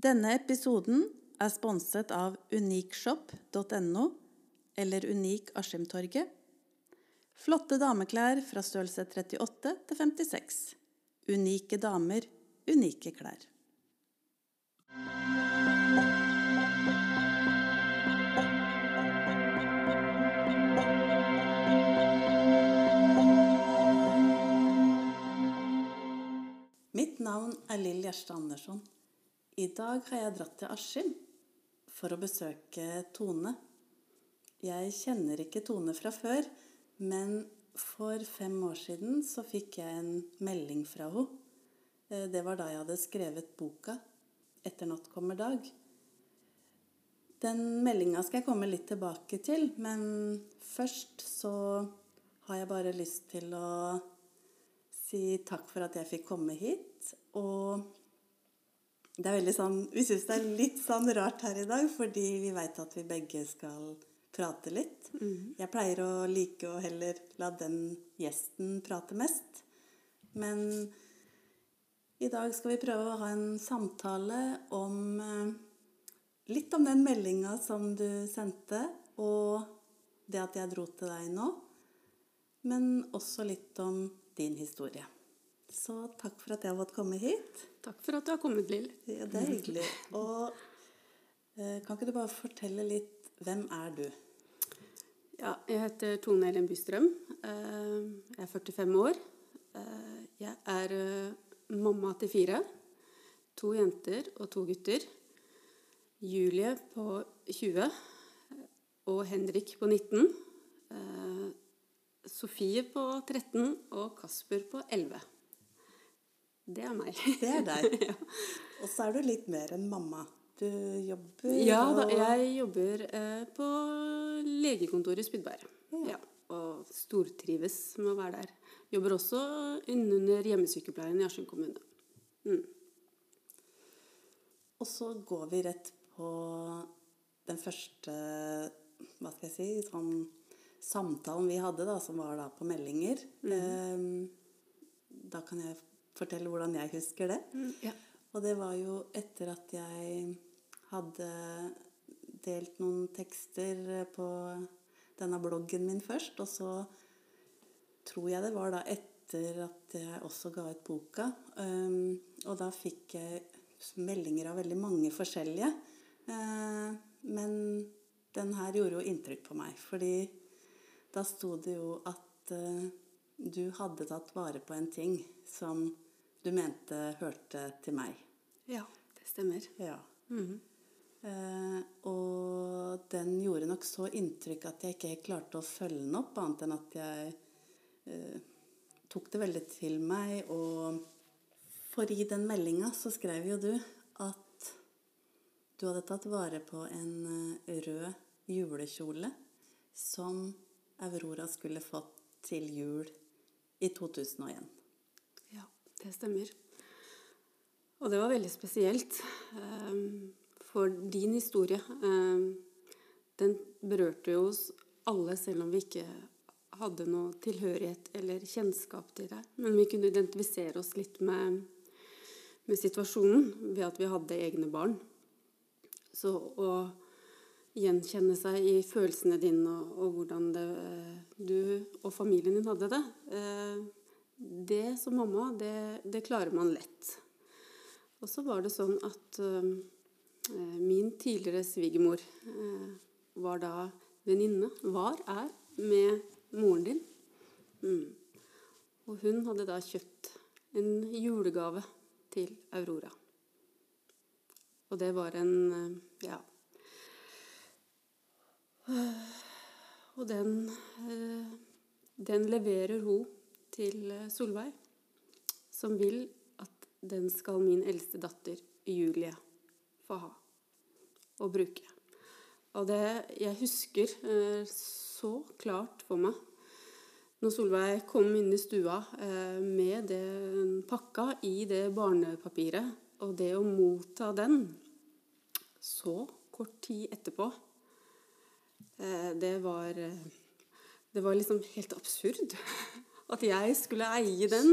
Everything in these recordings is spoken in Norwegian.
Denne episoden er sponset av unikshop.no eller Unik Askimtorget. Flotte dameklær fra størrelse 38 til 56. Unike damer, unike klær. Mitt navn er Lill Gjerstad Andersson. I dag har jeg dratt til Askim for å besøke Tone. Jeg kjenner ikke Tone fra før, men for fem år siden så fikk jeg en melding fra henne. Eh, Det var da jeg hadde skrevet boka 'Etter natt kommer dag'. Den meldinga skal jeg komme litt tilbake til, men først så har jeg bare lyst til å si takk for at jeg fikk komme hit. Og det er veldig sånn Vi syns det er litt sånn rart her i dag, fordi vi veit at vi begge skal prate litt. Jeg pleier å like å heller la den gjesten prate mest. Men i dag skal vi prøve å ha en samtale om eh, litt om den meldinga som du sendte, og det at jeg dro til deg nå. Men også litt om din historie. Så takk for at jeg har fått komme hit. Takk for at du har kommet, Lill. Ja, det er hyggelig. Og eh, kan ikke du bare fortelle litt Hvem er du? Ja, jeg heter Tone Elin Bystrøm. Eh, Jeg er 45 år. Eh, Jeg er mamma til fire. To jenter og to gutter. Julie på 20 og Henrik på 19. Eh, Sofie på 13 og Kasper på 11. Det er meg. Det er deg. Ja. Og så er du litt mer enn mamma. Du jobber Ja da, jeg jobber eh, på legekontoret i Spydberg. Ja. Ja, og stortrives med å være der. Jobber også under hjemmesykepleien i Askim kommune. Mm. Og så går vi rett på den første hva skal jeg si, sånn samtalen vi hadde, da, som var da på meldinger. Eh, da kan jeg fortelle hvordan jeg husker det. Ja. Og det var jo etter at jeg hadde delt noen tekster på denne bloggen min først, og så tror jeg det var da etter at jeg også ga ut boka. Um, og da fikk jeg meldinger av veldig mange forskjellige. Uh, men den her gjorde jo inntrykk på meg, fordi da sto det jo at uh, du hadde tatt vare på en ting som du mente hørte til meg. ja, det stemmer. Ja. Mhm. Eh, og den gjorde nok så inntrykk at jeg ikke helt klarte å følge den opp, annet enn at jeg eh, tok det veldig til meg. Og for i den meldinga så skrev jo du at du hadde tatt vare på en eh, rød julekjole som Aurora skulle fått til jul i 2001. Det stemmer. Og det var veldig spesielt. ehm, For din historie, ehm, den berørte jo oss alle, selv om vi ikke hadde noe tilhørighet eller kjennskap til det. Men vi kunne identifisere oss litt med, med situasjonen ved at vi hadde egne barn. Så å gjenkjenne seg i følelsene dine og, og hvordan det, du og familien din hadde det, eh, det som mamma, det, det klarer man lett. Og så var det sånn at eh, min tidligere svigermor eh, var da venninne, var, er, med moren din. Mm. Og hun hadde da kjøpt en julegave til Aurora. Og det var en eh, ja. Og den, eh, den leverer hun til eh, Solveig, som vil at den skal min eldste datter Julie få ha og bruke. Og det jeg husker eh, så klart for meg når Solveig kom inn i stua eh, med den pakka i det barnepapiret, og det å motta den så kort tid etterpå, det var Det var liksom helt absurd. At jeg skulle eie den.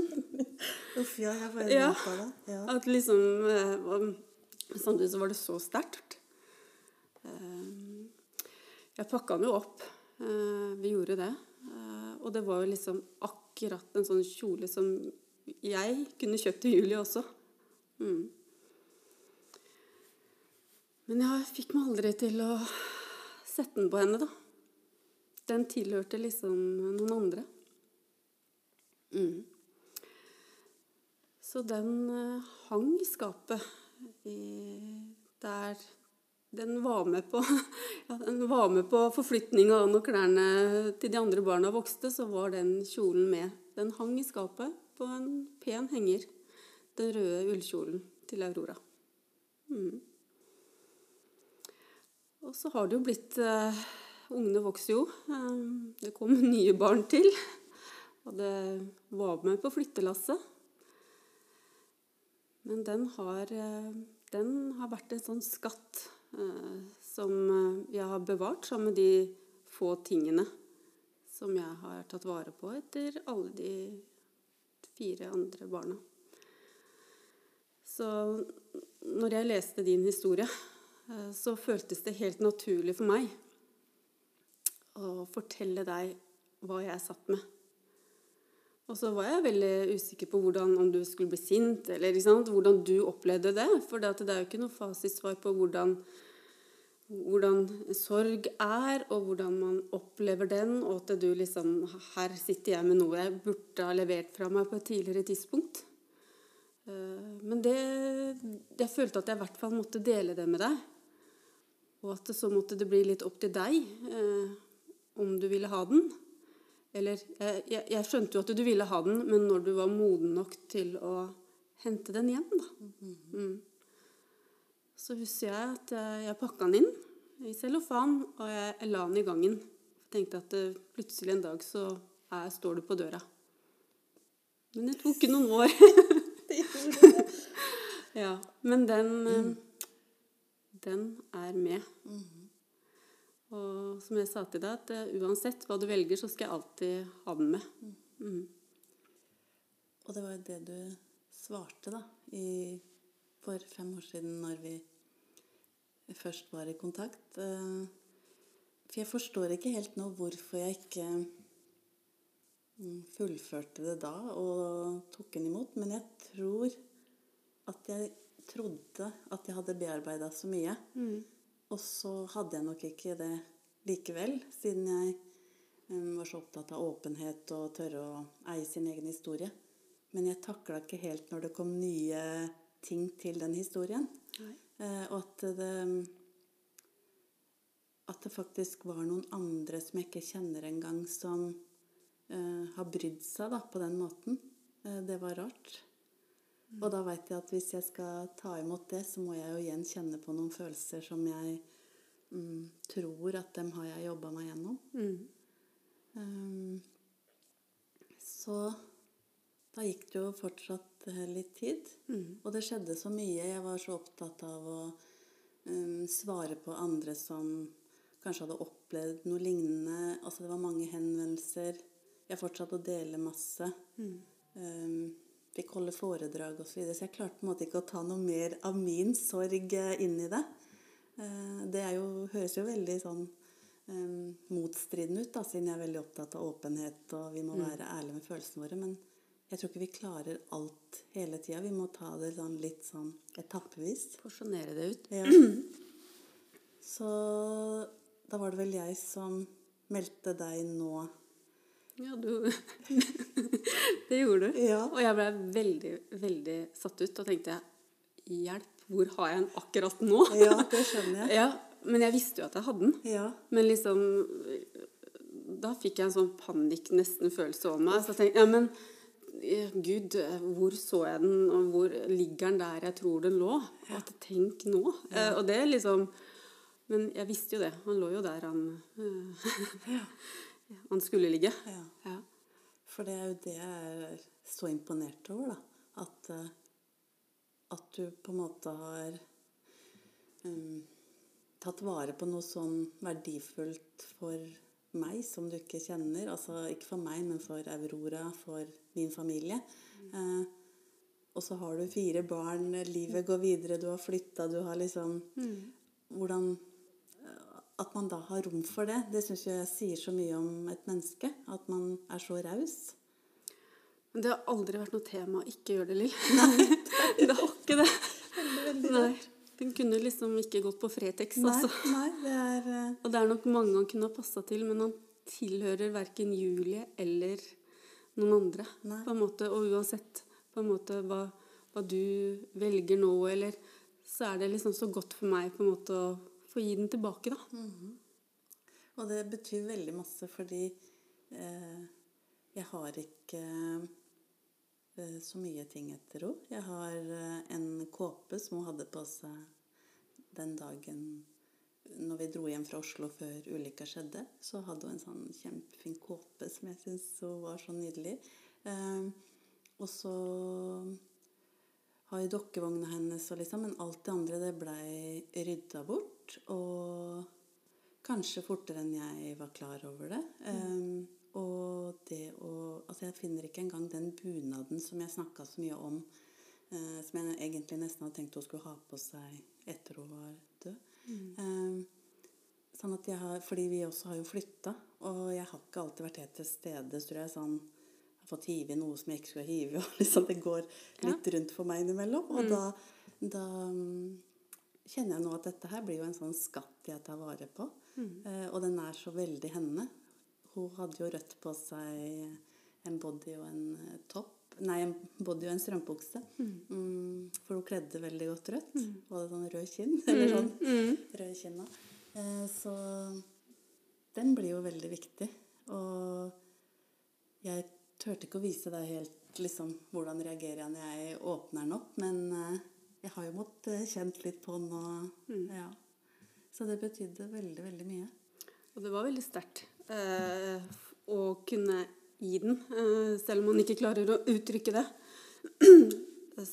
Uff, ja, jeg får Ja. det. Ja. At liksom eh, samtidig så var det så sterkt. Eh, jeg pakka den jo opp. Eh, vi gjorde det. Og det var jo liksom akkurat en sånn kjole som jeg kunne kjøpt til Julie også. Mm. Men jeg fikk meg aldri til å sette den på henne, da. Den tilhørte liksom noen andre. Mm. Så den uh, hang i skapet der den var med på ja, var med på forflytninga når klærne til de andre barna vokste, så var den kjolen med. Den hang i skapet på en pen henger. Den røde ullkjolen til Aurora. Mm. Og så har det jo blitt uh, Ungene vokser jo. Um, det kom nye barn til. Det var med på flyttelasset. Men den har, uh, den har vært en sånn skatt eh, som jeg har bevart sammen med de få tingene som jeg har tatt vare på etter alle de fire andre barna. Så når jeg leste din historie, Eh, så føltes det helt naturlig for meg å fortelle deg hva jeg satt med. Og så var jeg veldig usikker på hvordan, om du skulle bli sint, eller hvordan du opplevde det. For det er jo ikke noe fasitsvar på hvordan, hvordan, sorg er, og hvordan man opplever den, og at du liksom Her sitter jeg med noe jeg burde ha levert fra meg på et tidligere tidspunkt. Eh, men det, jeg følte at jeg i hvert fall måtte dele det med deg. Og at så måtte det bli litt opp til deg eh, om du ville ha den. Eller jeg, jeg, skjønte jo at du ville ha den, men når du var moden nok til å hente den hjem, da. Mm. Så husker jeg at jeg, jeg pakka den inn i cellofan, og jeg, jeg, la den i gangen. Jeg tenkte at eh, plutselig en dag så er, står du på døra. Men det tok noen år. ja, men den mm den er med. Mm. Og som jeg sa til deg, at uh, uansett hva du velger, så skal jeg alltid ha den med. Mm. Og det var jo det du svarte, da, i, for fem år siden når vi først var i kontakt. Uh, for jeg forstår ikke helt nå hvorfor jeg ikke mm, fullførte det da og tok den imot. Men jeg tror at jeg trodde at jeg hadde bearbeida så mye. Mm. Og så hadde jeg nok ikke det likevel, siden jeg um, var så opptatt av åpenhet og tørre å eie sin egen historie. Men jeg takla ikke helt når det kom nye ting til den historien. Uh, og at det At det faktisk var noen andre som jeg ikke kjenner engang, som uh, har brydd seg da, på den måten. Uh, det var rart. Og da veit jeg at hvis jeg skal ta imot det, så må jeg jo igjen kjenne på noen følelser som jeg mm, tror at dem har jeg jobba meg gjennom. Mm. Um, så da gikk det jo fortsatt eh, litt tid. Mm. Og det skjedde så mye. Jeg var så opptatt av å um, svare på andre som kanskje hadde opplevd noe lignende. Altså det var mange henvendelser. Jeg fortsatte å dele masse. Um, fikk holde foredrag osv. Så, videre. så jeg klarte på en måte ikke å ta noe mer av min sorg eh, inn i det. Eh, det jo, høres jo veldig sånn um, motstridende ut, da, siden jeg er veldig opptatt av åpenhet og vi må mm. være ærlige med følelsene våre. Men jeg tror ikke vi klarer alt hele tida. Vi må ta det sånn litt sånn etappevis. Porsjonere det ut. Ja. Så da var det vel jeg som meldte deg nå ja, du Det gjorde du. Ja. Og jeg ble veldig, veldig satt ut. Og tenkte jeg hjelp, hvor har jeg den akkurat nå? Ja, det skjønner jeg. Ja, men jeg visste jo at jeg hadde den. Ja. Men liksom Da fikk jeg en sånn panikk, nesten følelse over meg. Så jeg tenkte ja, men Gud, hvor så jeg den, og hvor ligger den der jeg tror den lå? Ja. At tenk nå. Ja. og det liksom Men jeg visste jo det. Han lå jo der, han. ja han skulle ligge. Ja. ja. For det er jo det jeg er så imponert over, da. At, eh, at du på en måte har um, tatt vare på noe sånn verdifullt for meg som du ikke kjenner. Altså ikke for meg, men for Aurora, for min familie. Mm. Uh, og så har du fire barn, livet går videre, du har flytta, du har liksom Hvordan At man da har rom for det, det syns jeg sier så mye om et menneske. At man er så raus. Men det har aldri vært noe tema å ikke gjøre det, Lill. det har ikke det. Nei. Den kunne liksom ikke gått på Fretex, Nei, altså. nei, det er uh... Og det er nok mange han kunne ha passa til, men han tilhører verken Julie eller noen andre. Nei. på en måte, Og uansett på en måte hva, hva du velger nå, eller så er det liksom så godt for meg på en måte å få gi den tilbake, da. Og det betyr veldig masse fordi eh, jeg har ikke eh, så mye ting etter henne. Jeg har eh, en kåpe som hun hadde på seg den dagen når vi dro hjem fra Oslo før ulykka skjedde. Så hadde hun en sånn kjempefin kåpe som jeg syns var så nydelig. Eh, og så har jo dokkevogna hennes og liksom, men alt det andre det blei rydda bort. Og Kanskje fortere enn jeg var klar over det. Um, og det å Altså, jeg finner ikke engang den bunaden som jeg snakka så mye om, uh, som jeg egentlig nesten hadde tenkt hun skulle ha på seg etter hun var død. Um, sånn at jeg har, fordi vi også har jo flytta, og jeg har ikke alltid vært helt til stede. Tror jeg sånn fått hive i noe som jeg ikke skulle hive i, liksom det går litt rundt for meg innimellom. Og da, da um, kjenner jeg nå at dette her blir jo en sånn skatt jeg tar vare på. Eh, og den er så veldig henne. Hun hadde jo rødt på seg en body og en eh, topp. Nei, en body og en strømpebukse. Mm, for hun kledde veldig godt rødt. Og hadde sånn rød kinn. Eller sånn rød kinna. Eh, så den blir jo veldig viktig. Og jeg turte ikke å vise deg helt liksom, hvordan reagerer jeg når jeg åpner den opp, men eh, jeg har jo måttet kjent litt på den og ja. Så det betydde veldig, veldig mye. Og det var veldig sterkt eh, å kunne gi den, eh, selv om man ikke klarer å uttrykke det. så,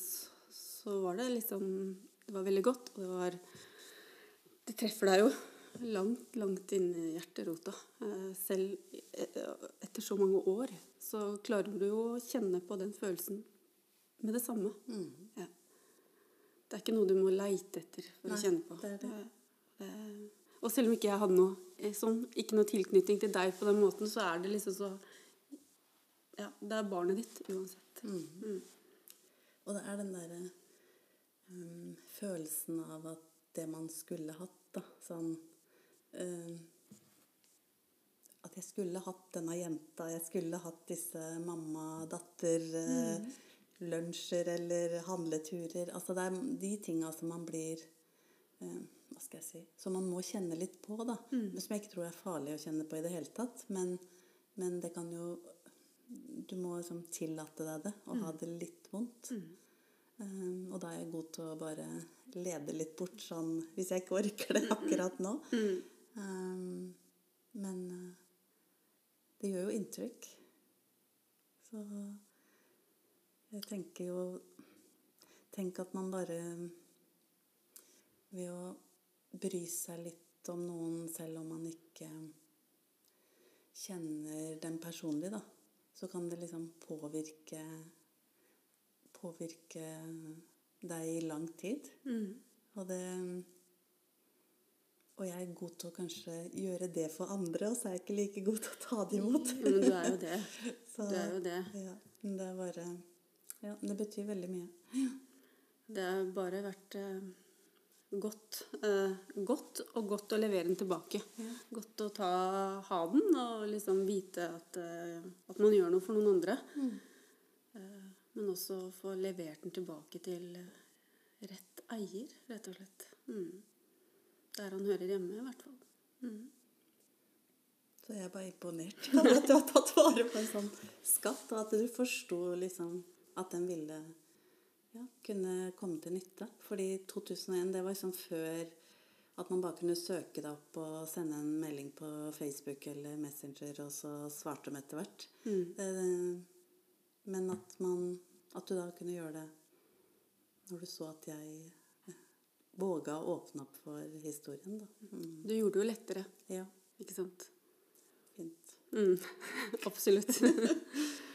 så var det liksom Det var veldig godt, og det var Det treffer deg jo langt, langt inn i hjerterota. Eh, selv eh, etter så mange år så klarer du jo å kjenne på den følelsen med det samme. Ja. Det er ikke noe du må leite etter for Nei, å kjenne på. det det. Eh, Og selv om ikke jeg hadde noe eh, sånn, ikke noe tilknytning til deg på den måten, så er det liksom så Ja, det er barnet ditt uansett. Mm. Og det er den derre um, følelsen av at det man skulle hatt, da Sånn um, At jeg skulle hatt denne jenta, jeg skulle hatt disse mamma-datter-lunsjer eller handleturer. Altså det er de tinga som man blir eh, Hva skal jeg si Som man må kjenne litt på, da. Mm. som jeg ikke tror er farlig å kjenne på i det hele tatt. Men, men det kan jo Du må liksom tillate deg det, og ha det litt vondt. Um, og da er jeg god til å bare lede litt bort sånn hvis jeg ikke orker det akkurat nå. Um, men uh, det gjør jo inntrykk. Så jeg tenker jo Tenk at man bare Ved å bry seg litt om noen selv om man ikke kjenner dem personlig, da, så kan det liksom påvirke påvirke deg i lang tid. Og det Og jeg er god til å kanskje gjøre det for andre, og så er jeg ikke like god til å ta det imot. Men du er jo det. Du er jo det. Ja, men det er bare Ja, det betyr veldig mye. Det har bare vært eh, godt, eh, godt og godt å levere den tilbake. Godt å ta, ha den og liksom vite at, eh, at man gjør noe for noen andre. Eh, men også få levert den tilbake til eh, rett eier, rett og slett. Mm. Der han hører hjemme, i hvert fall. Mm. Så jeg er bare imponert over at du har tatt vare på en sånn skatt, og at du forsto liksom at den ville ja, kunne komme til nytte. Fordi 2001, det var liksom før at man bare kunne søke deg opp og sende en melding på Facebook eller Messenger, og så svarte de etter hvert. Det- Men at, man, at du da kunne gjøre det når du så at jeg våga å åpne opp for historien, da. Mm. Du gjorde det jo lettere, Ja, ikke sant? fint. Mm. Absolutt.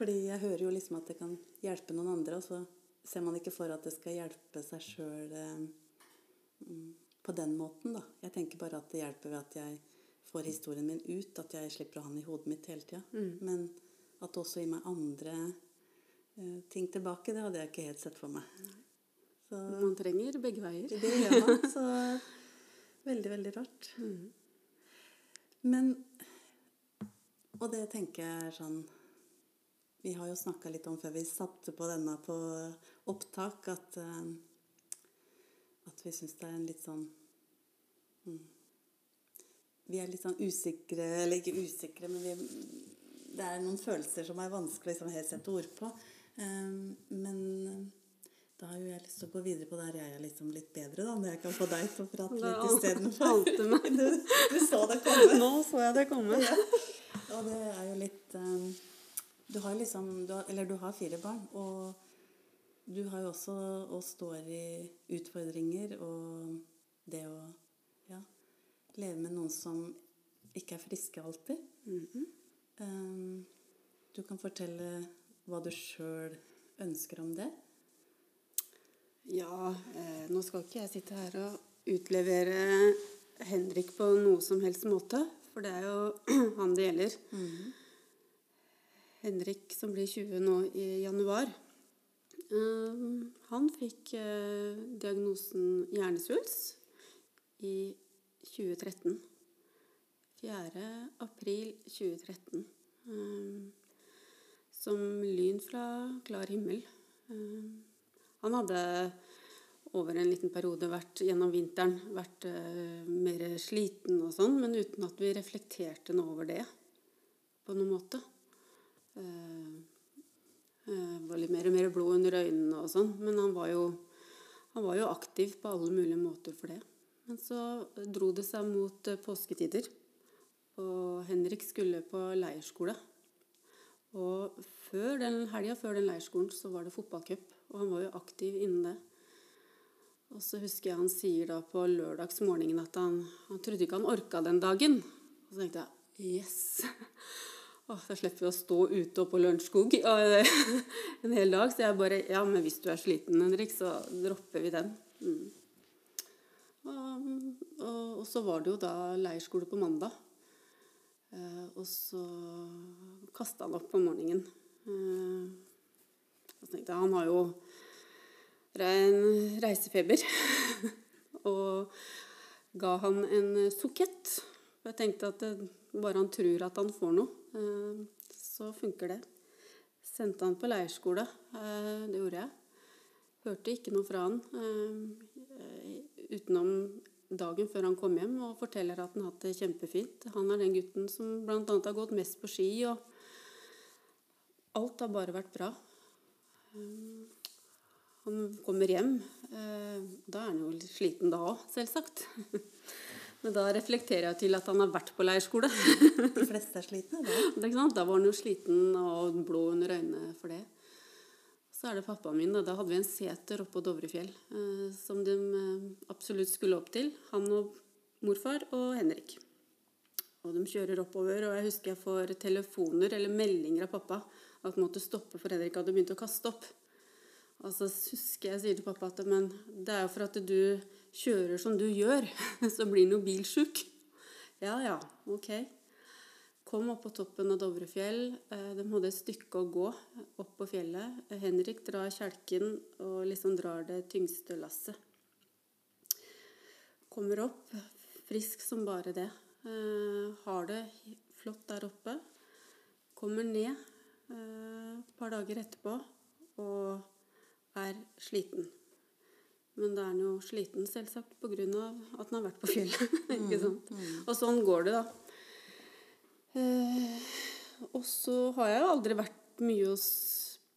Fordi jeg hører jo liksom at det kan hjelpe noen andre, og så ser man ikke for at det skal hjelpe seg sjøl eh, mm, på den måten, da. Jeg tenker bare at det hjelper ved at jeg får historien min ut, at jeg slipper å ha den i hodet mitt hele tida. Men at det også gir meg andre eh, ting tilbake, det hadde jeg ikke helt sett for meg. Så Man trenger begge veier. det gjør man. Så veldig, veldig rart. Men Og det tenker jeg er sånn Vi har jo snakka litt om før vi satte på denne på opptak, at, eh, at vi syns det er en litt sånn mm, Vi er litt sånn usikre Eller ikke usikre, men vi, det er noen følelser som er vanskelig å liksom helt sette ord på. Eh, men da har jo jeg lyst til å gå videre på der jeg er liksom litt bedre, da. Når jeg kan få deg til å prate litt istedenfor. Du, du så det komme. Nå så jeg det komme. Og det er jo litt eh, Du har liksom du har, Eller du har fire barn, og du har jo også og står i utfordringer og det å ja, leve med noen som ikke er friske alltid. Eh, du kan fortelle hva du sjøl ønsker om det. Ja, eh, nå skal ikke jeg sitte her og utlevere Henrik på noe som helst måte, for det er jo han det gjelder. Henrik som blir 20 nå i januar, eh, han fikk eh, diagnosen hjernesvulst i 2013. 4. april 2013. Eh, som lyn fra klar himmel. Han hadde over en liten periode vært gjennom vinteren vært mer sliten og sånn, men uten at vi reflekterte noe over det på noen måte. Eh, eh, var litt mer og mer blod under øynene og sånn, men han var, jo, han var jo aktiv på alle mulige måter for det. Men så dro det seg mot eh, påsketider, og Henrik skulle på leirskole. Og før den helga før den leirskolen så var det fotballcup, og han var jo aktiv innen det. Og så husker jeg han sier da på lørdagsmorgenen at han, han trodde ikke han orka den dagen. Og så tenkte jeg yes! Åh, så slipper vi å stå ute og på Lørenskog en hel dag. Så jeg bare Ja, men hvis du er sliten, Henrik, så dropper vi den. Mm. Og, og, og så var det jo da leirskole på mandag. Eh, og så kasta han opp om morgenen. Eh, så tenkte jeg han har jo rein reisefeber. og ga han en sukett. Jeg tenkte at det, bare han tror at han får noe, så funker det. Sendte han på leirskole. Eh, det gjorde jeg. Hørte ikke noe fra han eh, utenom dagen før han kom hjem og forteller at han har hatt det kjempefint. Han er den gutten som bl.a. har gått mest på ski, og alt har bare vært bra. Han kommer hjem. Da er han jo litt sliten da òg, selvsagt. Men da reflekterer jeg til at han har vært på leirskole. De fleste er slitne da. Da var han jo sliten og blå under øynene for det. Så er det pappaen min. Da, da hadde vi en seter oppe på Dovrefjell eh, som de eh, absolutt skulle opp til. Han og morfar og Henrik. Og de kjører oppover, og jeg husker jeg får telefoner eller meldinger av pappa at han måtte stoppe, for Henrik hadde begynt å kaste opp. Og så husker jeg sier til pappa at men det er jo for at du kjører som du gjør, så blir han jo bilsjuk. Ja ja, ok. Kom opp på toppen av Dovrefjell. Eh, De hadde et stykke å gå opp på fjellet. Henrik drar kjelken og liksom drar det tyngste lasset. Kommer opp, frisk som bare det. Eh, Har det flott der oppe. Kommer ned eh, et par dager etterpå og er sliten. Men da er han jo sliten selvsagt pga. at han har vært på fjellet. ikke sant? Og sånn går det, da. Eh, og så har jeg jo aldri vært mye hos,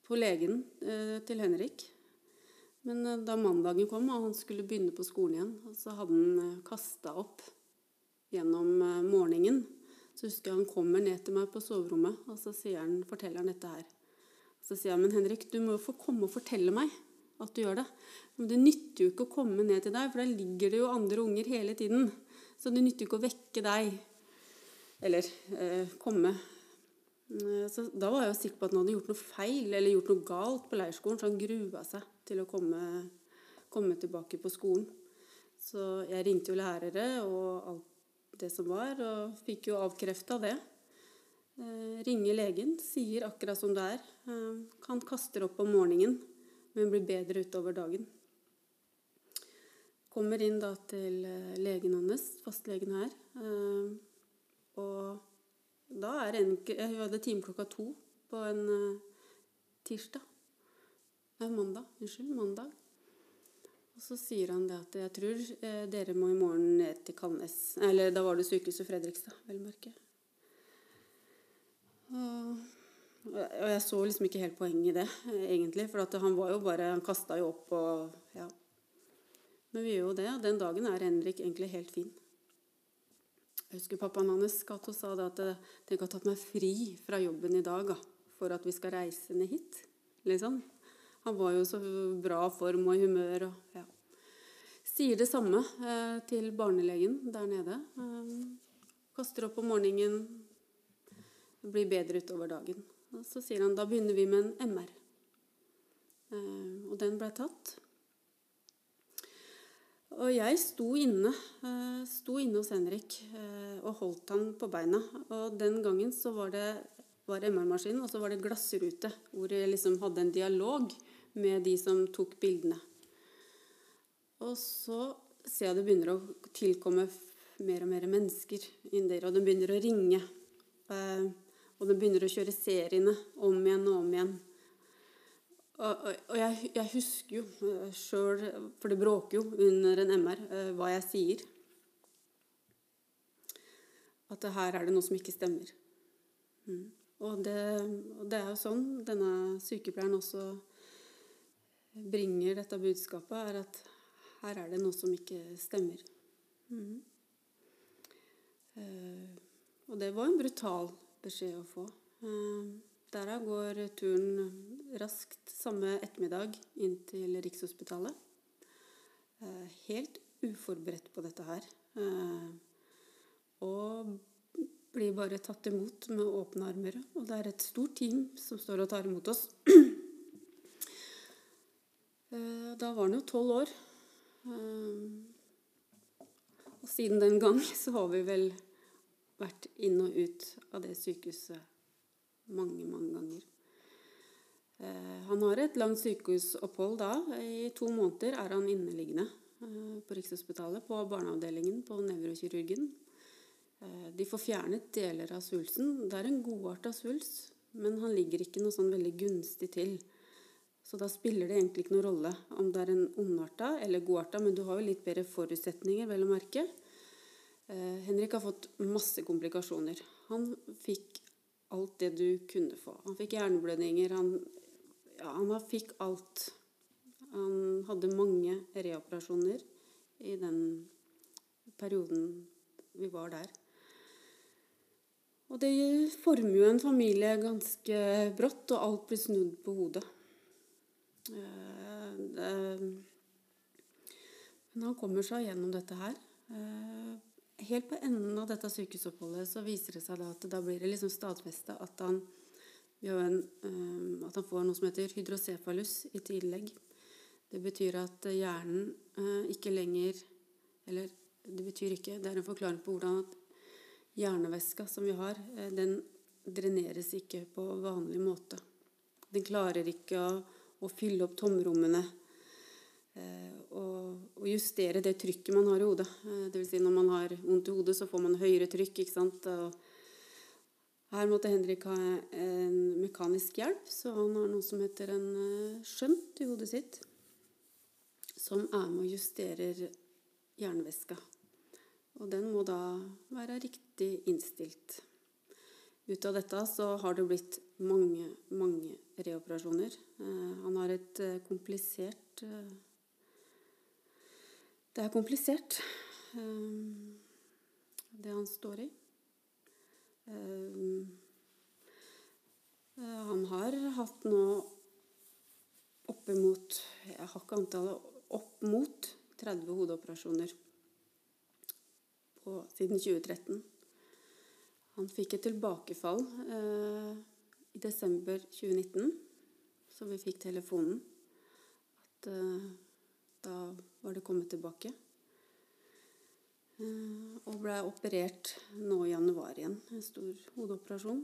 på legen eh, til Henrik. Men eh, da mandagen kom og han skulle begynne på skolen igjen, så hadde han eh, kasta opp gjennom eh, morgenen. Så husker jeg han kommer ned til meg på soverommet, og så han, forteller han dette her. Så sier han, men Henrik, du må jo få komme og fortelle meg at du gjør det. Men det nytter jo ikke å komme ned til deg, for der ligger det jo andre unger hele tiden. Så det nytter jo ikke å vekke deg eller eh, komme Eh, Så da var jeg jo sikker på at han hadde gjort noe feil eller gjort noe galt på leirskolen, så han grua seg til å komme, komme tilbake på skolen. Så jeg ringte jo lærere og alt det som var, og fikk jo avkrefta det. Eh, ringer legen, sier akkurat som det er. Eh, han kaster opp om morgenen, men blir bedre utover dagen. Kommer inn da til eh, legen hans, fastlegen her. eh, Og da er en, Hun hadde time klokka to på en eh, tirsdag. Nei, mandag. Unnskyld. Mandag. Og så sier han det at jeg tror dere må i morgen ned til Kalnes. Eller da var det sykehuset Fredrikstad, vel merke. Og, og jeg så liksom ikke helt poenget i det, eh, egentlig. For han var jo bare Han kasta jo opp og Ja. Men vi gjør jo det, og den dagen er Henrik egentlig helt fin. Jeg husker pappaen hans Kato, sa det at eh, tenk å ha tatt meg fri fra jobben i dag da, for at vi skal reise ned hit. Liksom. Han var jo så bra form og humør. Og, ja. Sier det samme eh, til barnelegen der nede. Eh, kaster opp om morgenen, blir bedre utover dagen. Og så sier han da begynner vi med en MR. Eh, og den ble tatt. Og jeg sto inne, eh, sto inne hos Henrik eh, og holdt han på beina. Og den gangen så var det var MR-maskinen, og så var det glassrute, hvor jeg liksom hadde en dialog med de som tok bildene. Og så ser jeg det begynner å tilkomme mer og mer mennesker inn der, og det begynner å ringe. Eh, og det begynner å kjøre seriene om igjen og om igjen. Og, og, jeg, jeg husker jo sjøl, for det bråker jo under en MR, eh, hva jeg sier. At her er det noe som ikke stemmer. Mm. Og, det, og det er jo sånn denne sykepleieren også bringer dette budskapet, er at her er det noe som ikke stemmer. Mm. Eh, og det var en brutal beskjed å få. Der Derav går turen raskt samme ettermiddag inn til Rikshospitalet. Eh, helt uforberedt på dette her. Eh, og blir bare tatt imot med åpne armer. Og det er et stort team som står og tar imot oss. Eh, Da var han jo tolv år. Eh, Og siden den gang så har vi vel vært inn og ut av det sykehuset mange, mange ganger. Eh, Han har et langt sykehusopphold da. I to måneder er han inneliggende eh, på Rikshospitalet, på barneavdelingen på nevrokirurgen. Eh, De får fjernet deler av svulsten. Det er en godarta svulst, men han ligger ikke noe sånn veldig gunstig til. Så da spiller det egentlig ikke noen rolle om det er en ondarta eller godarta, men du har jo litt bedre forutsetninger, vel å merke. Eh, Henrik har fått masse komplikasjoner. Han fikk alt det du kunne få. Han fikk hjerneblødninger, han, ja, han fikk alt. Han hadde mange reoperasjoner i den perioden vi var der. Og det former jo en familie ganske brått, og alt blir snudd på hodet. Eh, men han kommer seg gjennom dette her. Helt på enden av dette sykehusoppholdet så viser det seg da at da blir det liksom stadfesta at eh, at han får noe som heter hydrocefalus i tillegg. Det betyr at hjernen eh, ikke lenger Eller det betyr ikke, det er en forklaring på hvordan at hjernevæska som vi har, eh, den dreneres ikke på vanlig måte. Den klarer ikke å, å fylle opp tomrommene og, og justere det trykket man har i hodet. Eh, det vil si når man har vondt i hodet, så får man høyere trykk. ikke sant? Og her måtte Henrik ha en mekanisk hjelp, så han har noe som heter en eh, skjønt i hodet sitt, som er med og justerer hjernevæska. Og den må da være riktig innstilt. Ut av dette så har det blitt mange, mange reoperasjoner. Eh, han har et eh, komplisert eh, Det er komplisert, eh, det han står i. Eh, eh, han har hatt nå oppimot Jeg har ikke antallet opp mot 30 hodeoperasjoner på, siden 2013. Han fikk et tilbakefall eh, i desember 2019, så vi fikk telefonen at eh, da var det kommet tilbake. Eh, og ble operert nå i januar igjen. En stor hodeoperasjon.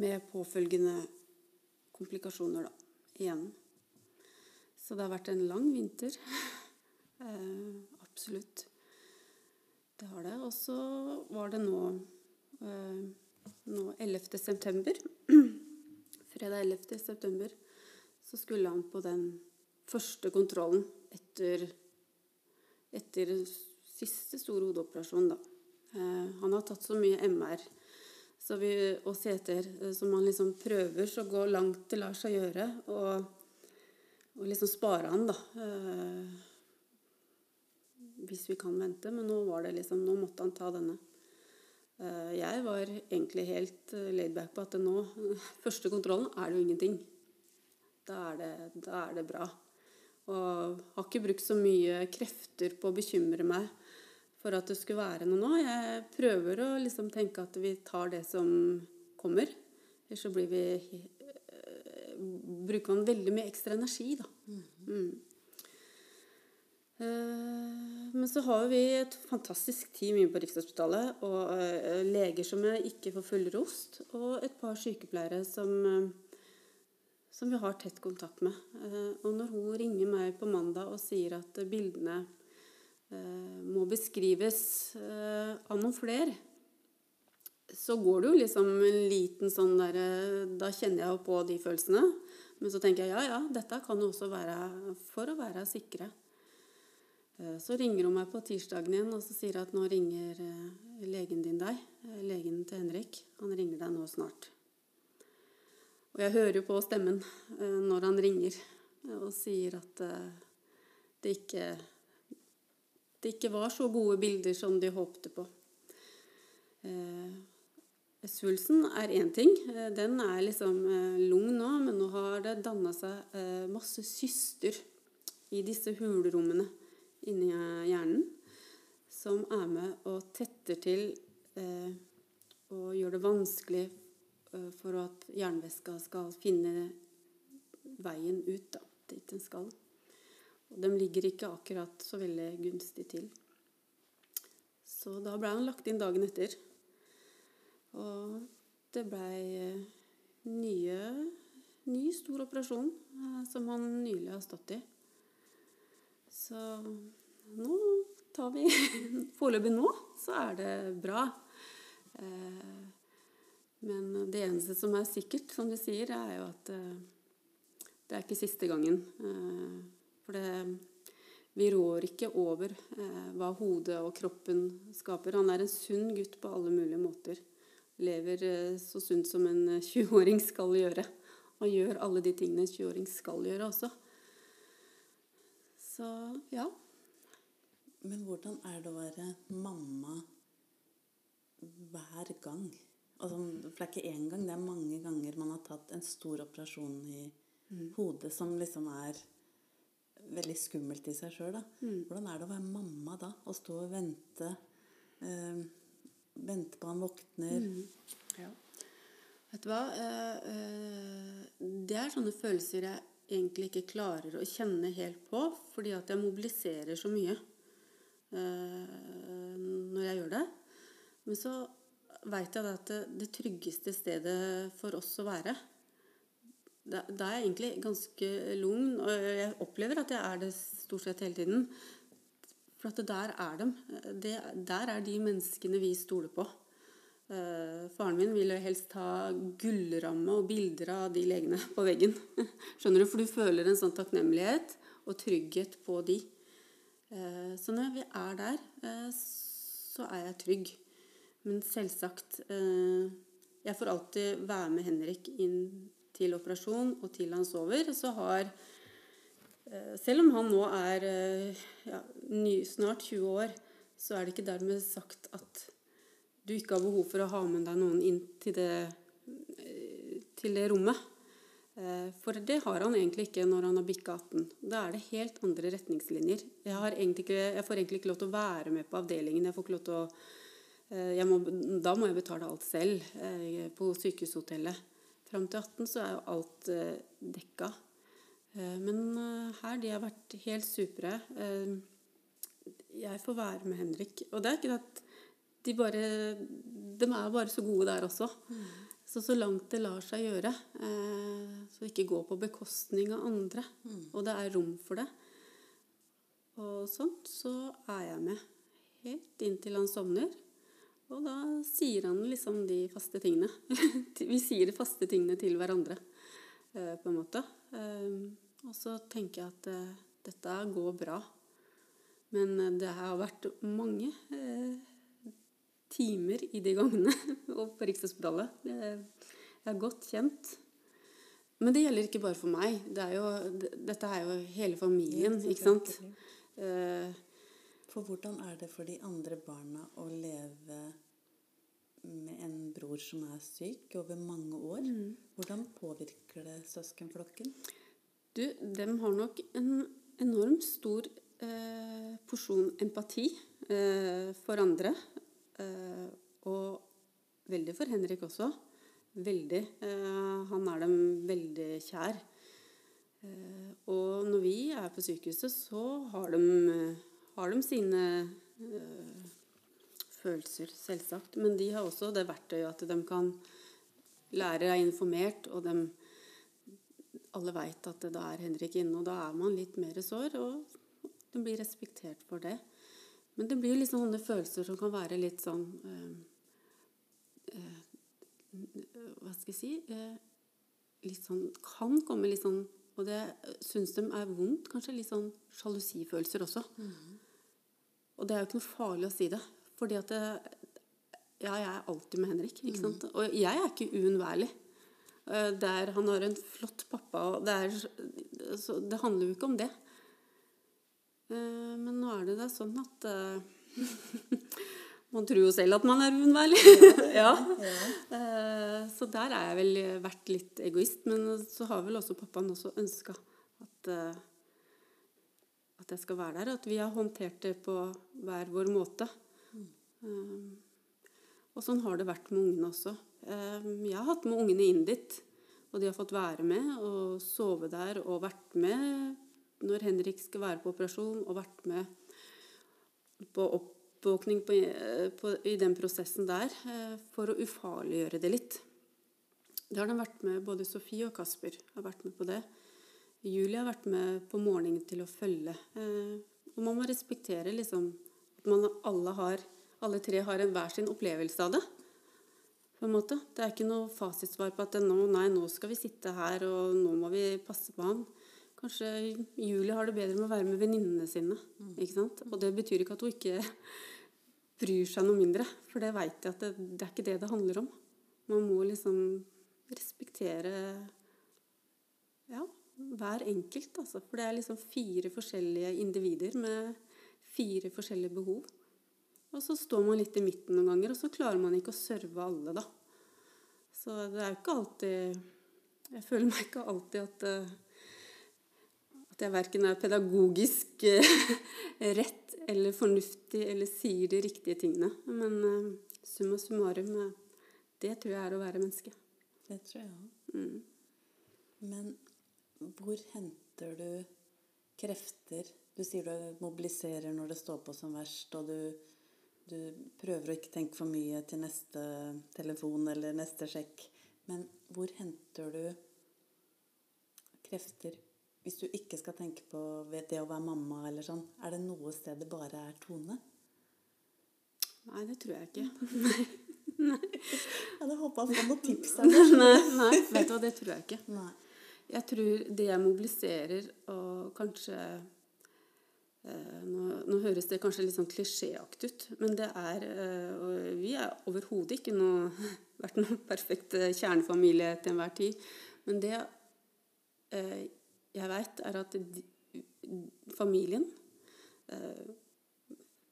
Med påfølgende komplikasjoner, da. Igjen. Så det har vært en lang vinter. Eh, absolutt. Det har det. Og så var det nå, eh, nå 11. september. Fredag 11. september så skulle han på den første kontrollen etter, etter siste store hodeoperasjon, da. Eh, han har tatt så mye MR så vi, og CT-er eh, som han liksom prøver så gå langt det lar seg gjøre. Og, og liksom spare han, da. Eh, hvis vi kan vente. Men nå var det liksom, nå måtte han ta denne. Jeg var egentlig helt laidback på at nå, første kontrollen, er det jo ingenting. Da er det, da er det bra. Og har ikke brukt så mye krefter på å bekymre meg for at det skulle være noe nå. Jeg prøver å liksom tenke at vi tar det som kommer. Ellers så blir vi eh, Bruker man veldig mye ekstra energi, da. Mm. Eh, men så har vi et fantastisk team inne på Rikshospitalet. Og eh, leger som ikke får full rost. Og et par sykepleiere som, som vi har tett kontakt med. Og når hun ringer meg på mandag og sier at bildene må beskrives av noen flere, så går det jo liksom en liten sånn der Da kjenner jeg jo på de følelsene. Men så tenker jeg ja, ja, dette kan jo også være for å være sikre. Eh, så ringer hun meg på tirsdagen igjen og så sier at nå ringer eh, legen din deg. Eh, legen til Henrik. Han ringer deg nå snart. Og jeg hører jo på stemmen når han ringer og sier at det ikke, det ikke var så gode bilder som de håpte på. Svulsten er én ting. Den er liksom lung nå, men nå har det danna seg masse syster i disse hulrommene inni hjernen som er med og tetter til eh, og gjør det vanskelig eh, for at hjernevæska skal finne veien ut da, dit den skal. Og de ligger ikke akkurat så veldig gunstig til. Så da ble han lagt inn dagen etter. Og det blei eh, ny stor operasjon eh, som han nylig har stått i. Så nå tar vi Foreløpig nå så er det bra. Eh, men det eneste som er sikkert, som de sier, er jo at eh, det er ikke siste gangen. Eh, for det Vi rår ikke over hva hodet og kroppen skaper. Han er en sunn gutt på alle mulige måter. Lever så sunt som en 20-åring skal gjøre. Og gjør alle de tingene en 20-åring skal gjøre også. Så ja. Men hvordan er det å være mamma hver gang? Altså, for det er ikke én gang, det er mange ganger man har tatt en stor operasjon i mm. hodet som liksom er veldig skummelt i seg sjøl. Mm. Hvordan er det å være mamma da? Å stå og vente. Eh, vente på han våkner. Mm. Ja. Vet du hva? Eh, eh, det er sånne følelser jeg egentlig ikke klarer å kjenne helt på, fordi at jeg mobiliserer så mye eh, når jeg gjør det. Men så veit jeg at det, det, tryggeste stedet for oss å være Da er jeg egentlig ganske lugn, og jeg opplever at jeg er det stort sett hele tiden. For at der er dem. Det, der er de menneskene vi stoler på. Uh, faren min ville helst ha gullramme og bilder av de legene på veggen. Skjønner du? For du føler en sånn takknemlighet og trygghet på de. Uh, så når vi er der, uh, så er jeg trygg. Men selvsagt Jeg får alltid være med Henrik inn til operasjon og til han sover. Så har Selv om han nå er ja, ny, snart 20 år, så er det ikke dermed sagt at du ikke har behov for å ha med deg noen inn til det, eh, til det rommet. Eh, for det har han egentlig ikke når han har bikka 18. Da er det helt andre retningslinjer. Jeg, ikke, jeg, får egentlig ikke lov til å være med på avdelingen. Jeg får ikke lov til å Eh, må, da må jeg betale alt selv eh, på sykehushotellet. Fram til 18 så er jo alt eh, dekka. Eh, men eh, her, de har vært helt supre. Eh, jeg får være med Henrik. Og det er ikke at de bare De er bare så gode der også. Så så langt det lar seg gjøre. Eh, så ikke gå på bekostning av andre. Og det er rom for det. Og sånn så er jeg med helt inntil han sovner. Og da sier han liksom de faste tingene. Vi sier de faste tingene til hverandre, eh, på en måte. Eh, og så tenker jeg at eh, dette går bra. Men det har vært mange timer i de gangene og på Rikshospitalet. Jeg er godt kjent. Men det gjelder ikke bare for meg. Det er jo, dette er jo hele familien, ikke sant. For hvordan er det for de andre barna å leve med en bror som er syk over mange år? Mm. Hvordan påvirker det søskenflokken? Du, dem har nok en enormt stor eh, porsjon empati eh, for andre. Eh, og veldig for Henrik også. Veldig. Eh, han er dem veldig kjær. Eh, og når vi er på sykehuset, så har de, eh, har de sine eh, følelser, selvsagt. Men de har også det verktøyet at de kan lære er informert, og de alle veit at da er Henrik inne, og da er man litt mer sår, og de blir respektert for det. Men det blir liksom sånne følelser som kan være litt sånn eh, eh, Hva skal jeg si eh, Litt sånn Kan komme litt sånn Og det syns de er vondt, kanskje litt sånn sjalusifølelser også. Og det er jo ikke noe farlig å si det, fordi at det, ja, jeg er alltid med Henrik. ikke sant? Og jeg er ikke uunnværlig. Eh, Der han har en flott pappa, og det, er, så det handler jo ikke om det. Eh, Men nå er det da sånn at eh, Man tror jo selv at man er uunnværlig. ja. ja. Så der har jeg vel vært litt egoist. Men så har vel også pappaen også ønska at, eh, at jeg skal være der. At vi har håndtert det på hver vår måte. Eh, Og sånn har det vært med ungene også. Eh, Jeg har hatt med ungene inn dit, og de har fått være med og sove der og vært med når Henrik skal være på operasjon, og vært med på oppvåkning på, eh, på, i den prosessen der eh, for å ufarliggjøre det litt. Det har de vært med, både Sofie og Kasper har vært med på det. Julie har vært med på morgenen til å følge. Eh, Og man må respektere liksom at man alle, har, alle tre har en hver sin opplevelse av det. På en måte. Det er ikke noe fasitsvar på at nå, nei, nå skal vi sitte her, og nå må vi passe på han. Kanskje Julie har det bedre med å være med venninnene sine. ikke sant? Og det betyr ikke at hun ikke bryr seg noe mindre, for det veit jeg at det, det er ikke det det handler om. Man må liksom respektere ja, hver enkelt, altså. For det er liksom fire forskjellige individer med fire forskjellige behov. Og så står man litt i midten noen ganger, og så klarer man ikke å serve alle, da. Så det er jo ikke alltid Jeg føler meg ikke alltid at eh, at jeg verken er pedagogisk eh, rett eller fornuftig eller sier de riktige tingene. Men eh, summa summarum, det tror jeg er å være menneske. Det tror jeg òg. Mm. Men hvor henter du krefter? Du sier du mobiliserer når det står på som verst, og du, du prøver å ikke tenke for mye til neste telefon eller neste sjekk. Men hvor henter du krefter hvis du ikke skal tenke på det å være mamma eller sånn? Er det noe sted det bare er Tone? Nei, det tror jeg ikke. Nei. Jeg hadde håpa å få noen tips nei, nei, vet du hva, det tror jeg ikke. Nei. Jeg tror det jeg mobiliserer, og kanskje nå, nå høres det kanskje litt sånn klisjéaktig ut, men det er eh, Vi er overhodet ikke noe, vært noen perfekt eh, kjernefamilie til enhver tid. Men det eh, jeg veit, er at familien eh,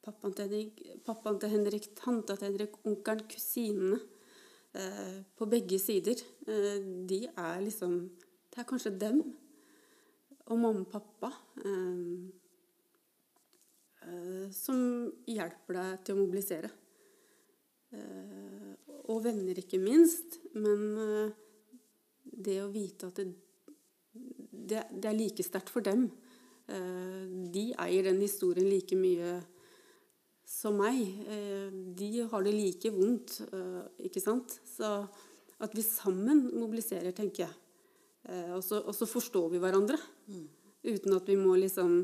Pappaen til, Henrik, pappaen til Henrik, tanta til Henrik, onkelen, kusinene eh, På begge sider. Eh, de er liksom Det er kanskje dem og mamma og pappa eh, eh, som hjelper deg til å mobilisere. og venner, ikke minst. Men eh, det å vite at det, det, det er like sterkt for dem. Eh, de eier den historien like mye som meg. Eh, de har det like vondt, eh, ikke sant? Så at vi sammen mobiliserer, tenker jeg. Eh, og, så, og så forstår vi hverandre. Uten at vi må liksom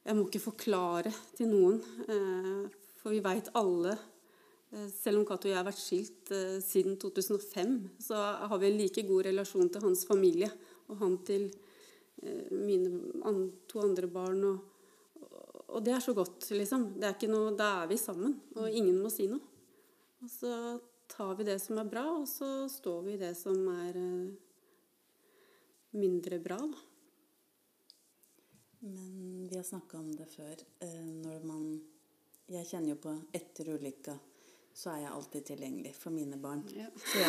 Jeg må ikke forklare til noen. Eh, for vi veit alle eh, selv om Cato og jeg har vært skilt eh, siden 2005, så har vi en like god relasjon til hans familie og han til mine to andre barn. Og, og det er så godt, liksom. Det er ikke noe, da er vi sammen, og ingen må si noe. Og så tar vi det som er bra, og så står vi i det som er mindre bra, da. Men vi har snakka om det før. Eh, når man Jeg kjenner jo på etter ulykka, så er jeg alltid tilgjengelig for mine barn. Ja. Ja.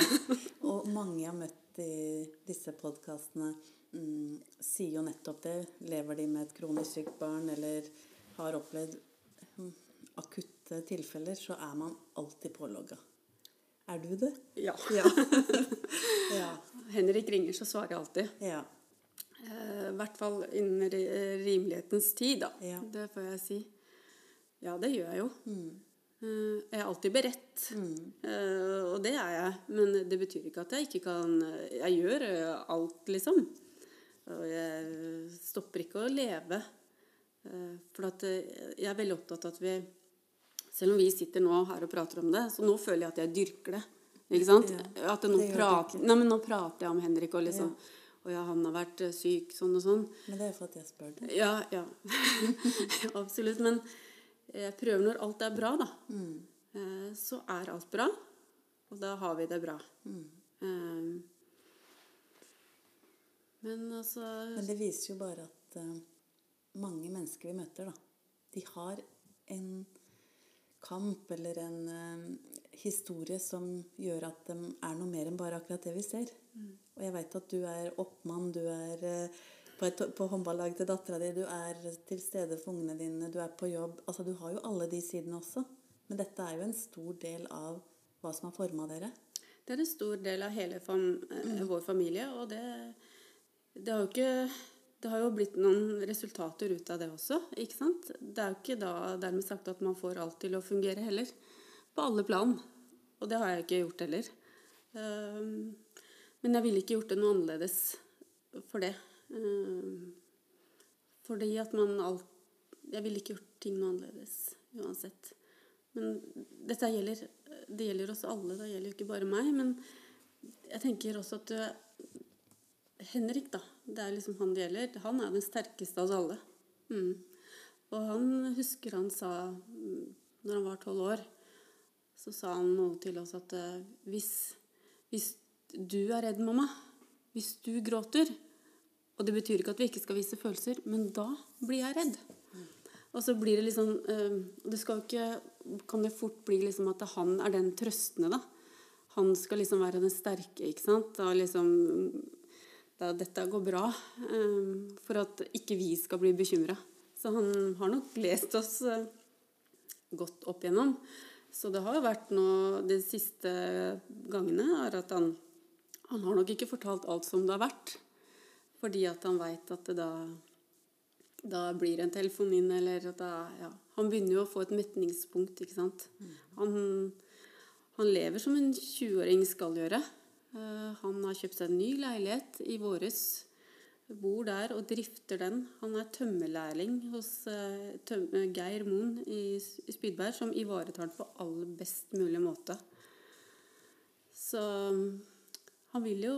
Og mange jeg har møtt i disse podkastene, mm, sier jo nettopp det. Lever de med et kronisk sykt barn eller har opplevd mm, akutte tilfeller, så er man alltid pålogga. Er du det? Ja. Ja. ja. Henrik ringer, så svarer jeg alltid. ja. Eh, I hvert fall innen rimelighetens tid, da. Ja. Det får jeg si. Ja, det gjør jeg jo. Mm. Eh, Jeg er alltid beredt. Mm. Eh, Og det er jeg. Men det betyr ikke at jeg ikke kan Jeg gjør alt, liksom. Og jeg stopper ikke å leve. For at jeg er veldig opptatt av at vi Selv om vi sitter nå her og prater om det, så nå føler jeg at jeg dyrker det. Ikke sant? Ja, At nå, prater, nei, men nå prater jeg om Henrik og liksom Og ja, han har vært eh, syk, sånn og sånn. Men det er for at jeg spør deg. Ja, ja. Absolutt. Men jeg prøver når alt er bra, da. Mm. Eh, Så er alt bra. Og da har vi det bra. Mm. Eh, Men altså Men det viser jo bare at eh, mange mennesker vi møter, da, de har en kamp eller en eh, historie som gjør at de er noe mer enn bare akkurat det vi ser. Og jeg veit at du er oppmann, du er eh, på, et, på håndballaget til dattera di, du er til stede for ungene dine, du er på jobb. Altså, du har jo alle de sidene også. Men dette er jo en stor del av hva som har forma dere. Det er en stor del av hele fam mm. vår familie, og det, det har jo ikke det har jo blitt noen resultater ut av det også. ikke sant? Det er jo ikke da dermed sagt at man får alt til å fungere heller. På alle plan. Og det har jeg ikke gjort heller. Ehm, Men jeg ville ikke gjort det noe annerledes for det. Ehm, Fordi at man alt Jeg ville ikke gjort ting noe annerledes uansett. Men dette gjelder, det gjelder oss alle, det gjelder jo ikke bare meg. Men jeg tenker også at øh, Henrik, da, det er liksom han det gjelder, han er den sterkeste av oss alle. Mm. Og han husker han sa, mm, når han var tolv år, så sa han noe til oss at øh, hvis, hvis du er redd, mamma, hvis du gråter Og det betyr ikke at vi ikke skal vise følelser, men da blir jeg redd. Og så blir det liksom Det skal jo ikke Kan det fort bli liksom at han er den trøstende, da. Han skal liksom være den sterke, ikke sant. Da liksom da Dette går bra. eh, For at ikke vi skal bli bekymra. Så han har nok lest oss eh, godt opp igjennom. Så det har jo vært noe de siste gangene er at han Han har nok ikke fortalt alt som det har vært. Fordi at han veit at det da da blir det en telefon inn, eller at da, ja. Han begynner jo å få et metningspunkt, ikke sant. Han, han lever som en 20-åring skal gjøre. Eh, han har kjøpt seg en ny leilighet i våres. Bor der og drifter den. Han er tømmerlærling hos eh, tøm Geir Moen i Spydberg, som ivaretar den på aller best mulig måte. Så han vil jo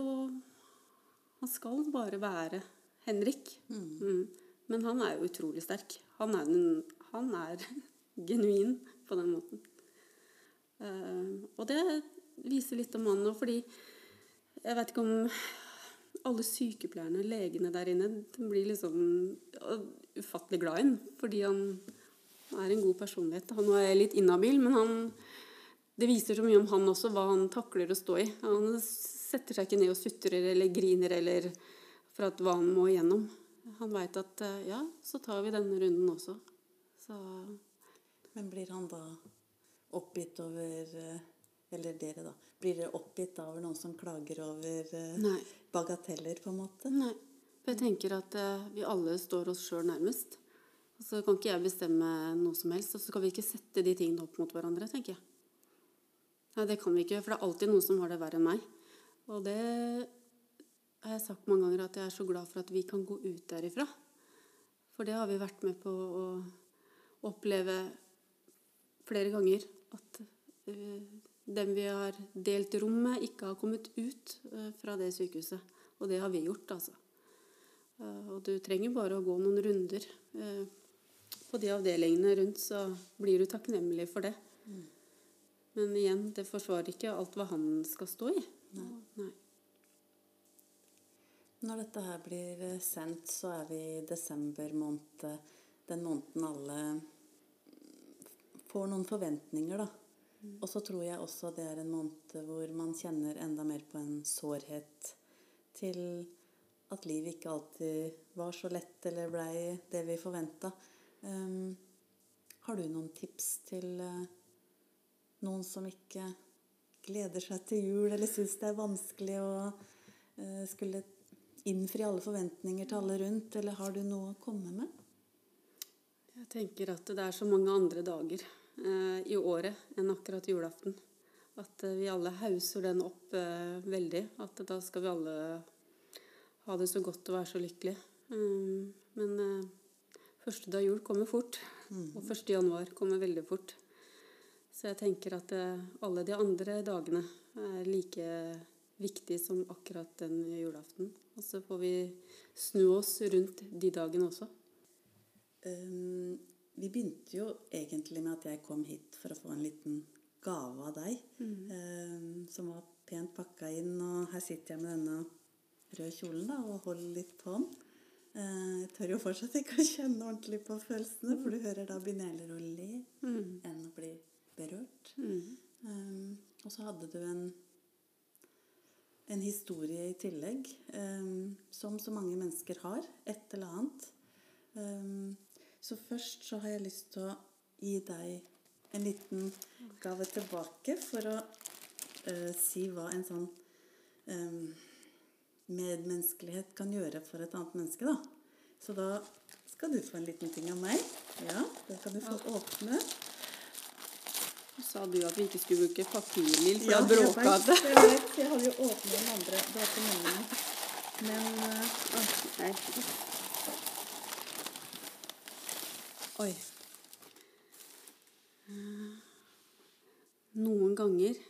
Han skal bare være Henrik. Mm. Men han er jo utrolig sterk. Han er, den, han er genuin på den måten. Uh, og det viser litt om han nå, fordi jeg vet ikke om alle sykepleierne, og legene der inne, de blir liksom ja, ufattelig glad i ham fordi han er en god personlighet. Han er litt inhabil, men han, det viser så mye om han også, hva han takler å stå i. Han setter seg ikke ned og sutrer eller griner eller for at hva han må igjennom. Han veit at eh, ja, så tar vi denne runden også. Så Men blir han da oppgitt over eh, eller dere, da, blir dere oppgitt over noen som klager over eh, Nei. bagateller, på en måte? Nei. For jeg tenker at vi alle står oss sjøl nærmest. Og så kan ikke jeg bestemme noe som helst, og så kan vi ikke sette de tingene opp mot hverandre, tenker jeg. Nei, det kan vi ikke, for det er alltid noen som har det verre enn meg. Og det har jeg sagt mange ganger, at jeg er så glad for at vi kan gå ut derifra. For det har vi vært med på å oppleve flere ganger. At eh, dem vi har delt rom med, ikke har kommet ut eh, fra det sykehuset. Og det har vi gjort, altså. Eh, og du trenger bare å gå noen runder på de avdelingene rundt, så blir du takknemlig for det. Men igjen, det forsvarer ikke alt hva han skal stå i. Nei. Når dette her blir eh, sendt, så er vi i desember måned. eh, Den måneden alle får noen forventninger, da. Og så tror jeg også det er en måned hvor man kjenner enda mer på en sårhet til at livet ikke alltid var så lett eller blei det vi forventa. Um, har du noen tips til uh, noen som ikke gleder seg til jul, eller syns det er vanskelig å eh, skulle innfri alle forventninger til alle rundt, eller har du noe å komme med? Jeg tenker at det er så mange andre dager eh, i året enn akkurat julaften. At eh, vi alle hauser den opp eh, veldig. At da skal vi alle ha det så godt og være så lykkelige. Mm, men første dag jul kommer fort. Og første januar kommer veldig fort. Så jeg tenker at eh, alle de andre dagene er like viktige som akkurat den julaften. Og så får vi snu oss rundt de dagene også. Um, vi begynte jo egentlig med at jeg kom hit for å få en liten gave av deg. um, som var pent pakka inn, og her sitter jeg med denne røde kjolen da, og holder litt på den. Eh, Jeg tør jo fortsatt ikke å kjenne ordentlig på følelsene, for du hører da begynner jeg heller å le enn å bli berørt. Um, og så hadde du en, en historie i tillegg, um, som så mange mennesker har. Et eller annet. Um, så først så har jeg lyst til å gi deg en liten gave tilbake for å uh, si hva en sånn medmenneskelighet kan gjøre for et annet menneske, da. Så da skal du få en liten ting av meg. Ja, det kan du få åpne. Så sa du at vi ikke skulle bruke papirlil, for Ja, da bråka det. Jeg vet, jeg hadde jo åpnet den andre. Ikke. Men eh, Nei. Oi. Noen ganger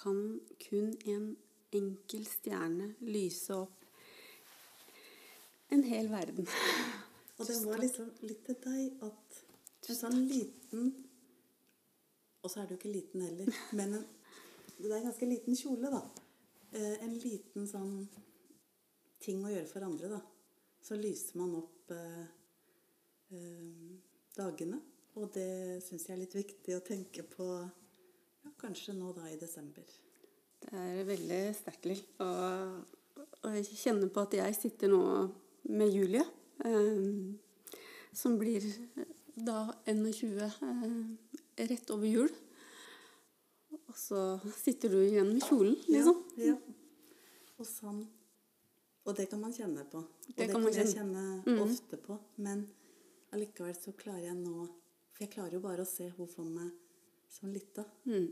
kan kun en enkel stjerne lyse opp en hel verden. Og det var liksom litt til deg at en sånn liten Og så er du ikke liten heller, men en, det er en ganske liten kjole, da. Eh, En liten sånn ting å gjøre for andre, da. Så lyser man opp eh, eh, dagene. Og det syns jeg er litt viktig å tenke på ja, kanskje nå da i desember. Det er veldig sterkt, Lill. Og, og jeg kjenner på at jeg sitter nå med Julie, eh, som blir da 21 eh, rett over jul. Og så sitter du igjen med kjolen, liksom. Ja, ja. Og sånn. Og det kan man kjenne på. Og det, kan kan, man jeg kjenne. kjenne ofte på. Men allikevel så klarer jeg nå For jeg klarer jo bare å se henne for meg som lita. Mm.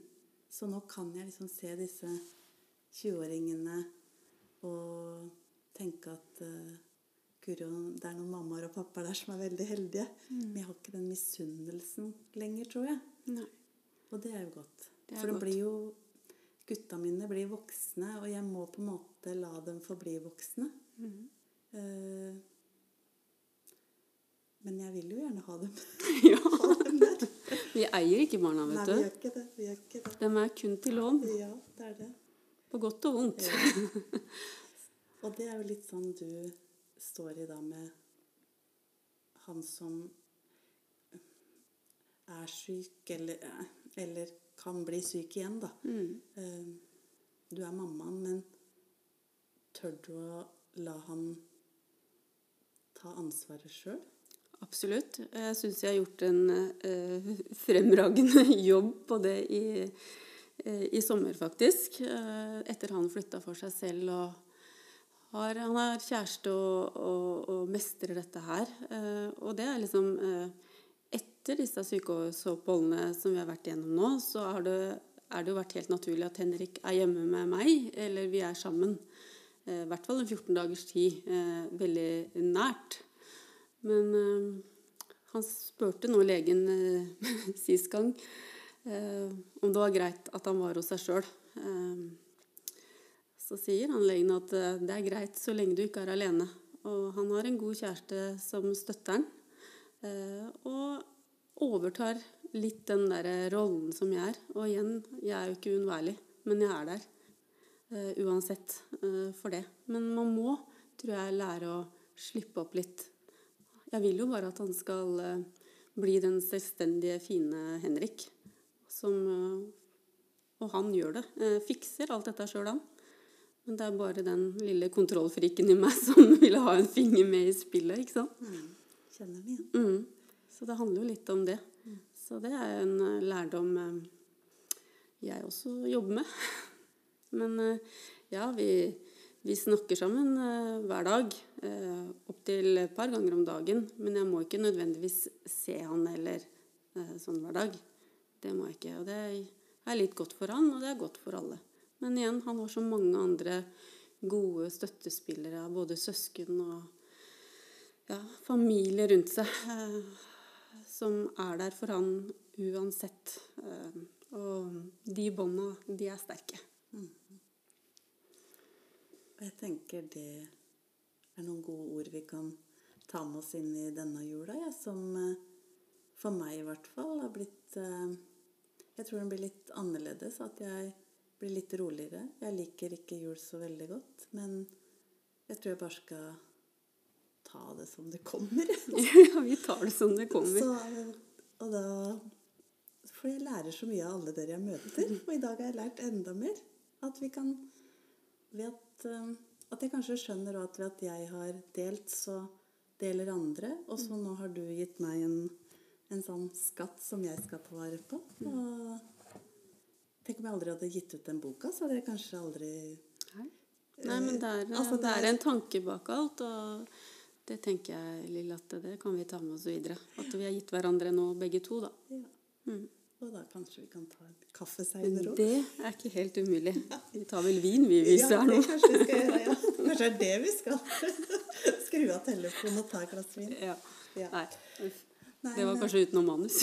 Så nå kan jeg liksom se disse 20-åringene og tenke at uh, Guro, det er noen mammaer og pappaer der som er veldig heldige. Men jeg har ikke den misunnelsen lenger, tror jeg. Nei. Og det er jo godt. Det er For det godt. blir jo Gutta mine blir voksne, og jeg må på en måte la dem forbli voksne. Mm. Uh, men jeg vil jo gjerne ha dem, Ja. ha dem der. Vi eier ikke barna, Nei, vet vi du. det. Vi gjør ikke det. De er kun til lån. Ja, det er det. På godt og vondt. Ja. Og det er jo litt sånn du står i da med han som er syk, eller, eller kan bli syk igjen, da. Mm. Eh, Du er mammaen, men tør du å la han ta ansvaret sjøl? Absolutt. Jeg syns jeg har gjort en eh, fremragende jobb på det i, eh, i sommer, faktisk. Etter han flytta for seg selv og har, han er kjæreste og, og, og mestrer dette her. Eh, Og det er liksom eh, Etter disse sykehusoppholdene som vi har vært igjennom nå, så har det, er det jo vært helt naturlig at Henrik er hjemme med meg, eller vi er sammen. Eh, I hvert fall en 14 dagers tid. Veldig nært. Men han spurte nå legen sist gang om det var greit at han var hos seg sjøl. Så sier han legen at eh, det er greit så lenge du ikke er alene. Og han har en god kjæreste som støtter han. eh, og overtar litt den der rollen som jeg er. Og igjen, jeg er jo ikke uunnværlig, men jeg er der. eh, uansett for det. Men man må, tror jeg, lære å slippe opp litt. Jeg vil jo bare at han skal bli den selvstendige, fine Henrik. Som, og han gjør det. Fikser alt dette sjøl, han. Men det er bare den lille kontrollfriken i meg som vil ha en finger med i spillet. ikke sant? Kjenner meg igjen. Mm. Så det handler jo litt om det. Så det er en eh, lærdom eh, jeg også jobber med. Men eh, ja, vi, vi snakker sammen hver dag. Opptil et par ganger om dagen. Men jeg må ikke nødvendigvis se han eller sånn hver dag. Det må jeg ikke. Og det er litt godt for han, og det er godt for alle. Men igjen, han har så mange andre gode støttespillere, både søsken og ja, familie rundt seg eh, som er der for han uansett. Eh, og de bånda, de er sterke. Og jeg tenker det er noen gode ord vi kan ta med oss inn i denne jula, ja, som eh, for meg i hvert fall har blitt Jeg tror den blir litt annerledes. At jeg blir litt roligere. Jeg liker ikke jul så veldig godt, men jeg tror jeg bare skal ta det som det kommer. ja, vi tar det som det kommer. Så, og da For jeg lærer så mye av alle dere jeg møter. Og i dag har jeg lært enda mer. At vi kan ved at, eh, at jeg kanskje skjønner at ved at jeg har delt, så deler andre. Og så nå har du gitt meg en, en sånn skatt som jeg skal ta vare på. Og tenk om jeg aldri hadde gitt ut den boka, så hadde jeg kanskje aldri Nei. Nei, men det er, Altså, det er en tanke bak alt, og det tenker jeg, Lill, at det kan vi ta med oss videre. At vi har gitt hverandre nå, begge to, da. ja. Mm. Og da kanskje vi kan ta en kaffe seinere òg. Det er ikke helt umulig. Vi tar vel vin, vi, hvis det Ja, er noe. kanskje vi skal gjøre, ja. Kanskje det er det vi skal. Skru av telefonen og ta et glass vin. Ja. Ja. Nei, uff. Det var kanskje utenom manus.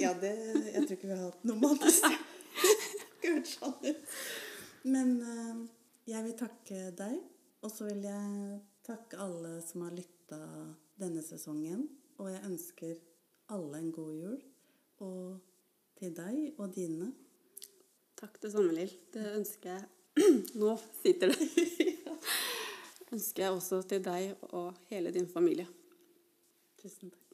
Ja, det, jeg tror ikke vi har hatt noe manus. Hørt sånn ut. Men eh, jeg vil takke deg, og så vil jeg takke alle som har lytta denne sesongen. Og jeg ønsker alle en god jul. Og til deg og dine. Takk det samme, Lill. Det ønsker jeg Nå sitter det. ønsker jeg også til deg og hele din familie. Tusen takk.